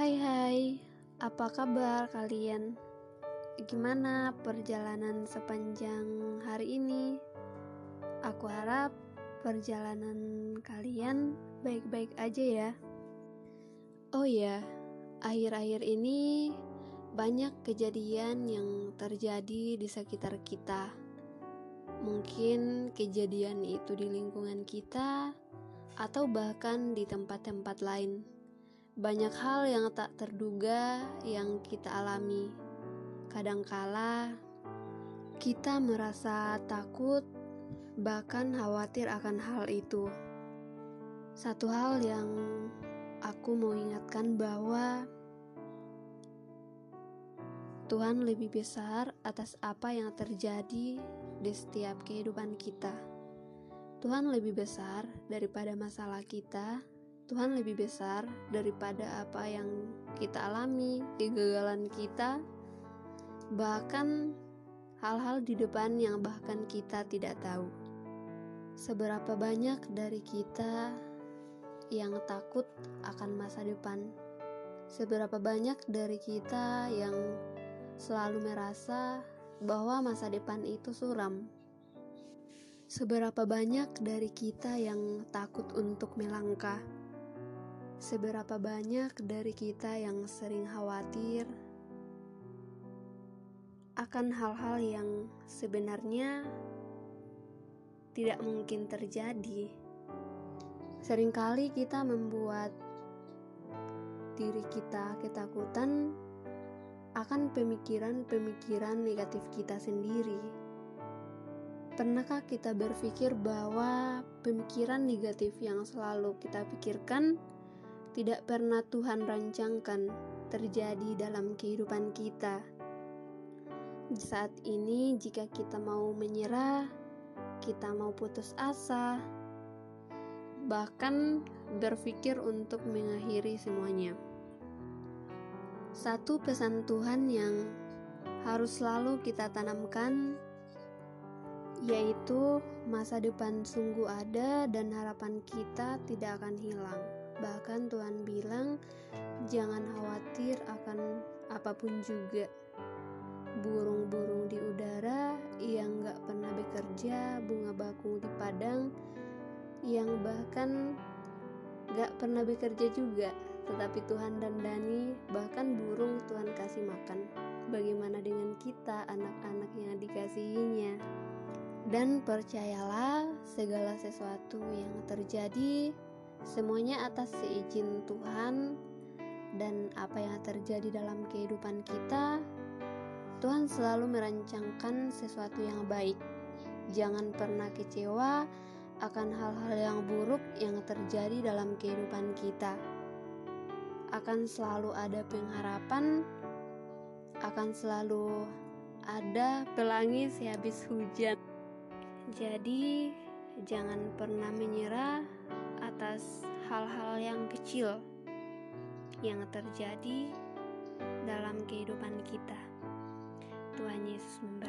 Hai hai, apa kabar kalian? Gimana perjalanan sepanjang hari ini? Aku harap perjalanan kalian baik-baik aja ya. Oh ya, akhir-akhir ini banyak kejadian yang terjadi di sekitar kita. Mungkin kejadian itu di lingkungan kita, atau bahkan di tempat-tempat lain. Banyak hal yang tak terduga yang kita alami. Kadangkala kita merasa takut, bahkan khawatir akan hal itu. Satu hal yang aku mau ingatkan bahwa Tuhan lebih besar atas apa yang terjadi di setiap kehidupan kita. Tuhan lebih besar daripada masalah kita. Tuhan lebih besar daripada apa yang kita alami, kegagalan kita, bahkan hal-hal di depan yang bahkan kita tidak tahu. Seberapa banyak dari kita yang takut akan masa depan? Seberapa banyak dari kita yang selalu merasa bahwa masa depan itu suram? Seberapa banyak dari kita yang takut untuk melangkah? Seberapa banyak dari kita yang sering khawatir akan hal-hal yang sebenarnya tidak mungkin terjadi? Seringkali kita membuat diri kita ketakutan akan pemikiran-pemikiran negatif kita sendiri Pernahkah kita berpikir bahwa pemikiran negatif yang selalu kita pikirkan tidak pernah Tuhan rancangkan terjadi dalam kehidupan kita? Saat ini, jika kita mau menyerah, kita mau putus asa, bahkan berpikir untuk mengakhiri semuanya. Satu pesan Tuhan yang harus selalu kita tanamkan yaitu masa depan sungguh ada dan harapan kita tidak akan hilang. Bahkan Tuhan bilang, jangan khawatir akan apa pun juga. Burung-burung di udara yang gak pernah bekerja, bunga bakung di padang, yang bahkan gak pernah bekerja juga, tetapi Tuhan dan Dani, bahkan burung Tuhan kasih makan. Bagaimana dengan kita, anak-anak yang dikasihinya? Dan percayalah, segala sesuatu yang terjadi semuanya atas seizin Tuhan dan apa yang terjadi dalam kehidupan kita. Tuhan selalu merancangkan sesuatu yang baik. Jangan pernah kecewa akan hal-hal yang buruk yang terjadi dalam kehidupan kita. Akan selalu ada pengharapan, akan selalu ada pelangi sehabis hujan. Jadi, jangan pernah menyerah atas hal-hal yang kecil yang terjadi dalam kehidupan kita. Tuhan Yesus.